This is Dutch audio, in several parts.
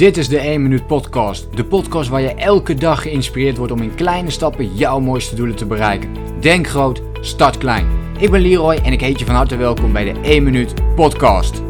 Dit is de 1 Minuut Podcast. De podcast waar je elke dag geïnspireerd wordt om in kleine stappen jouw mooiste doelen te bereiken. Denk groot, start klein. Ik ben Leroy en ik heet je van harte welkom bij de 1 Minuut Podcast.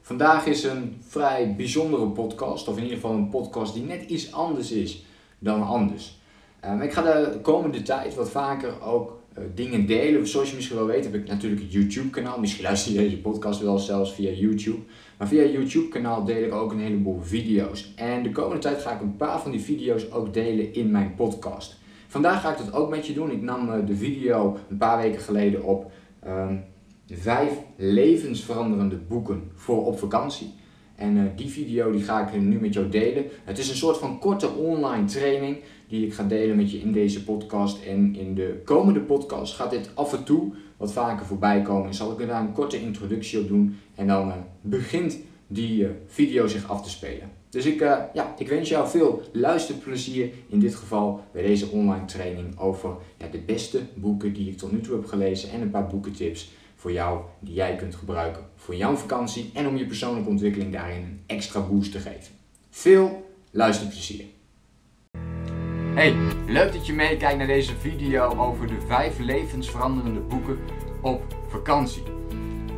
Vandaag is een vrij bijzondere podcast, of in ieder geval een podcast die net iets anders is dan anders. Um, ik ga de komende tijd wat vaker ook dingen delen. Zoals je misschien wel weet heb ik natuurlijk een YouTube kanaal. Misschien luister je deze podcast wel zelfs via YouTube. Maar via YouTube kanaal deel ik ook een heleboel video's. En de komende tijd ga ik een paar van die video's ook delen in mijn podcast. Vandaag ga ik dat ook met je doen. Ik nam uh, de video een paar weken geleden op. Um, vijf levensveranderende boeken voor op vakantie. En uh, die video die ga ik nu met jou delen. Het is een soort van korte online training die ik ga delen met je in deze podcast. En in de komende podcast gaat dit af en toe wat vaker voorbij komen. Zal ik er daar een korte introductie op doen. En dan uh, begint die video zich af te spelen. Dus ik, ja, ik wens jou veel luisterplezier in dit geval bij deze online training over ja, de beste boeken die ik tot nu toe heb gelezen en een paar boekentips voor jou die jij kunt gebruiken voor jouw vakantie en om je persoonlijke ontwikkeling daarin een extra boost te geven. Veel luisterplezier! Hey, leuk dat je meekijkt naar deze video over de 5 levensveranderende boeken op vakantie.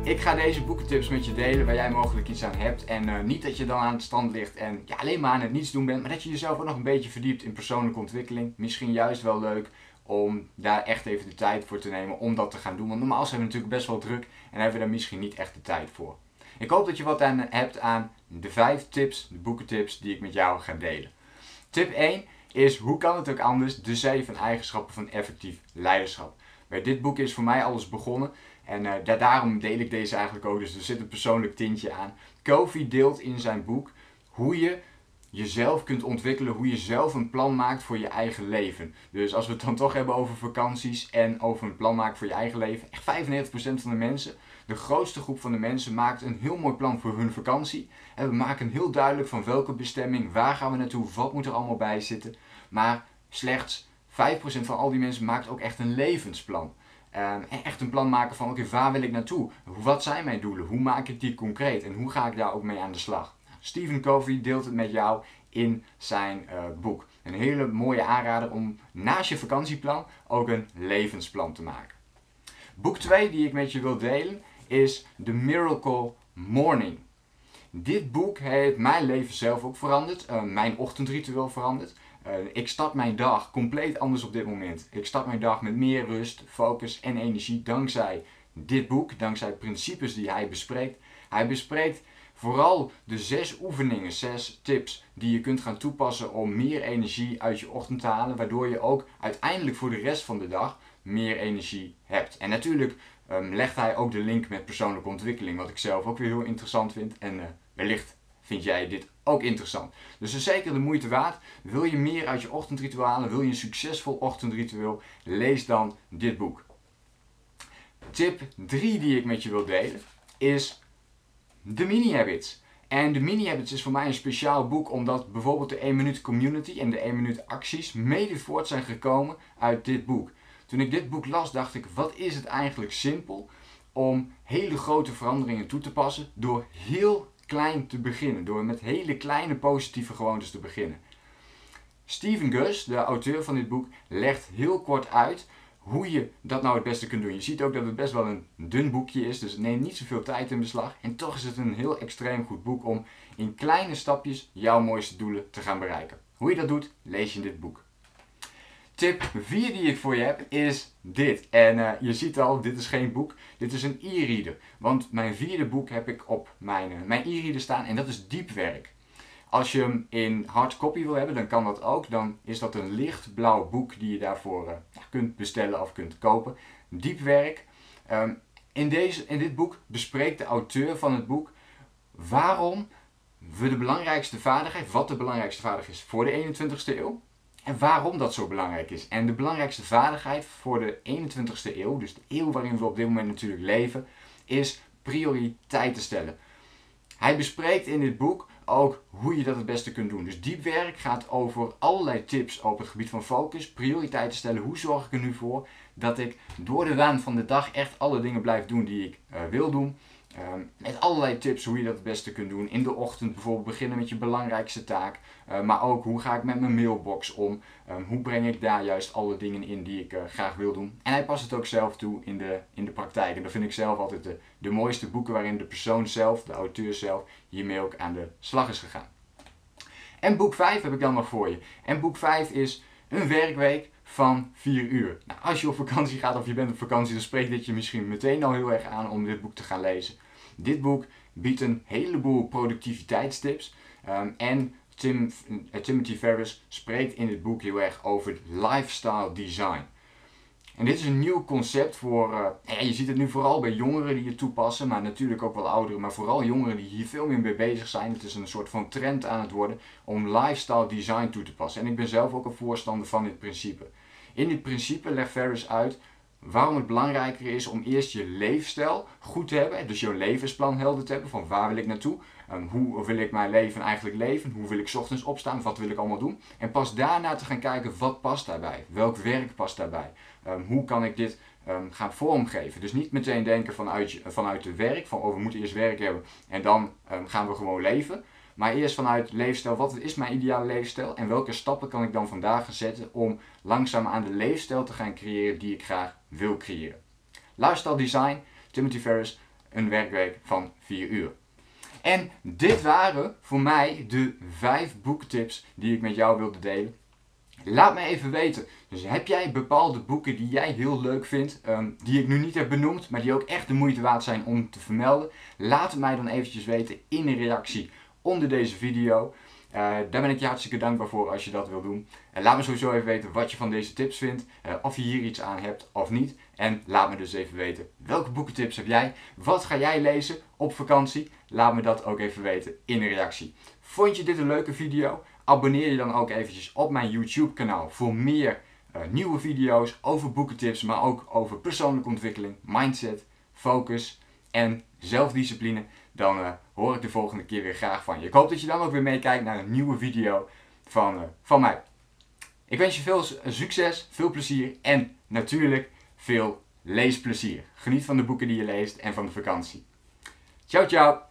Ik ga deze boekentips met je delen waar jij mogelijk iets aan hebt. En uh, niet dat je dan aan het strand ligt en ja, alleen maar aan het niets doen bent, maar dat je jezelf ook nog een beetje verdiept in persoonlijke ontwikkeling. Misschien juist wel leuk om daar echt even de tijd voor te nemen om dat te gaan doen. Want normaal zijn we natuurlijk best wel druk en hebben we daar misschien niet echt de tijd voor. Ik hoop dat je wat aan hebt aan de 5 tips, de boekentips die ik met jou ga delen. Tip 1 is hoe kan het ook anders? De 7 eigenschappen van effectief leiderschap. Bij dit boek is voor mij alles begonnen. En uh, daarom deel ik deze eigenlijk ook. Dus er zit een persoonlijk tintje aan. Kofi deelt in zijn boek hoe je jezelf kunt ontwikkelen, hoe je zelf een plan maakt voor je eigen leven. Dus als we het dan toch hebben over vakanties en over een plan maken voor je eigen leven, echt 95% van de mensen, de grootste groep van de mensen, maakt een heel mooi plan voor hun vakantie. En we maken heel duidelijk van welke bestemming, waar gaan we naartoe, wat moet er allemaal bij zitten. Maar slechts 5% van al die mensen maakt ook echt een levensplan. Um, echt een plan maken van oké, waar wil ik naartoe? Wat zijn mijn doelen? Hoe maak ik die concreet? En hoe ga ik daar ook mee aan de slag? Stephen Covey deelt het met jou in zijn uh, boek. Een hele mooie aanrader om naast je vakantieplan ook een levensplan te maken. Boek 2 die ik met je wil delen is The Miracle Morning. Dit boek heeft mijn leven zelf ook veranderd, uh, mijn ochtendritueel veranderd. Uh, ik start mijn dag compleet anders op dit moment. Ik start mijn dag met meer rust, focus en energie dankzij dit boek, dankzij principes die hij bespreekt. Hij bespreekt vooral de zes oefeningen, zes tips die je kunt gaan toepassen om meer energie uit je ochtend te halen, waardoor je ook uiteindelijk voor de rest van de dag meer energie hebt. En natuurlijk um, legt hij ook de link met persoonlijke ontwikkeling, wat ik zelf ook weer heel interessant vind. En uh, wellicht vind jij dit ook interessant. Dus zeker de moeite waard. Wil je meer uit je ochtendritueel halen? Wil je een succesvol ochtendritueel? Lees dan dit boek. Tip 3 die ik met je wil delen is de Mini Habits. En de Mini Habits is voor mij een speciaal boek omdat bijvoorbeeld de 1 minuut community en de 1 minuut acties mede voort zijn gekomen uit dit boek. Toen ik dit boek las dacht ik, wat is het eigenlijk simpel om hele grote veranderingen toe te passen door heel klein te beginnen. Door met hele kleine positieve gewoontes te beginnen. Steven Gus, de auteur van dit boek, legt heel kort uit hoe je dat nou het beste kunt doen. Je ziet ook dat het best wel een dun boekje is, dus het neemt niet zoveel tijd in beslag. En toch is het een heel extreem goed boek om in kleine stapjes jouw mooiste doelen te gaan bereiken. Hoe je dat doet, lees je in dit boek. Tip 4 die ik voor je heb is dit. En uh, je ziet al, dit is geen boek, dit is een e-reader. Want mijn vierde boek heb ik op mijn, uh, mijn e-reader staan en dat is diepwerk. Als je hem in hardcopy wil hebben, dan kan dat ook. Dan is dat een lichtblauw boek die je daarvoor uh, kunt bestellen of kunt kopen. Diepwerk. Um, in, deze, in dit boek bespreekt de auteur van het boek waarom we de belangrijkste vaardigheid, wat de belangrijkste vaardigheid is voor de 21ste eeuw, en waarom dat zo belangrijk is. En de belangrijkste vaardigheid voor de 21ste eeuw, dus de eeuw waarin we op dit moment natuurlijk leven, is prioriteiten stellen. Hij bespreekt in dit boek ook hoe je dat het beste kunt doen. Dus diep werk gaat over allerlei tips op het gebied van focus, prioriteiten stellen. Hoe zorg ik er nu voor dat ik door de waan van de dag echt alle dingen blijf doen die ik uh, wil doen. Um, met allerlei tips hoe je dat het beste kunt doen. In de ochtend bijvoorbeeld beginnen met je belangrijkste taak. Uh, maar ook hoe ga ik met mijn mailbox om. Um, hoe breng ik daar juist alle dingen in die ik uh, graag wil doen. En hij past het ook zelf toe in de, in de praktijk. En dat vind ik zelf altijd de, de mooiste boeken waarin de persoon zelf, de auteur zelf, hiermee ook aan de slag is gegaan. En boek 5 heb ik dan nog voor je. En boek 5 is een werkweek van 4 uur. Nou, als je op vakantie gaat of je bent op vakantie, dan spreekt dit je misschien meteen al heel erg aan om dit boek te gaan lezen. Dit boek biedt een heleboel productiviteitstips. Um, en Tim, uh, Timothy Ferris spreekt in dit boek heel erg over lifestyle design. En dit is een nieuw concept voor, uh, je ziet het nu vooral bij jongeren die het toepassen, maar natuurlijk ook wel ouderen, maar vooral jongeren die hier veel meer mee bezig zijn. Het is een soort van trend aan het worden om lifestyle design toe te passen. En ik ben zelf ook een voorstander van dit principe. In dit principe legt Ferris uit waarom het belangrijker is om eerst je leefstijl goed te hebben. Dus je levensplan helder te hebben van waar wil ik naartoe. Hoe wil ik mijn leven eigenlijk leven? Hoe wil ik ochtends opstaan? Wat wil ik allemaal doen? En pas daarna te gaan kijken wat past daarbij. Welk werk past daarbij? Um, hoe kan ik dit um, gaan vormgeven? Dus niet meteen denken vanuit, vanuit het werk. Van oh, we moeten eerst werk hebben en dan gaan we gewoon leven. Maar eerst vanuit leefstijl, wat is mijn ideale leefstijl en welke stappen kan ik dan vandaag zetten om langzaam aan de leefstijl te gaan creëren die ik graag wil creëren. Lifestyle Design, Timothy Ferris, een werkweek van 4 uur. En dit waren voor mij de 5 boektips die ik met jou wilde delen. Laat me even weten. Dus heb jij bepaalde boeken die jij heel leuk vindt, um, die ik nu niet heb benoemd, maar die ook echt de moeite waard zijn om te vermelden? Laat het mij dan eventjes weten in een reactie onder deze video. Uh, daar ben ik je hartstikke dankbaar voor als je dat wil doen. En laat me sowieso even weten wat je van deze tips vindt. Uh, of je hier iets aan hebt of niet. En laat me dus even weten welke boekentips heb jij. Wat ga jij lezen op vakantie? Laat me dat ook even weten in een reactie. Vond je dit een leuke video? Abonneer je dan ook eventjes op mijn YouTube kanaal voor meer nieuwe video's over boekentips. Maar ook over persoonlijke ontwikkeling, mindset, focus en zelfdiscipline dan uh, hoor ik de volgende keer weer graag van je. Ik hoop dat je dan ook weer meekijkt naar een nieuwe video van, uh, van mij. Ik wens je veel succes, veel plezier en natuurlijk veel leesplezier. Geniet van de boeken die je leest en van de vakantie. Ciao, ciao!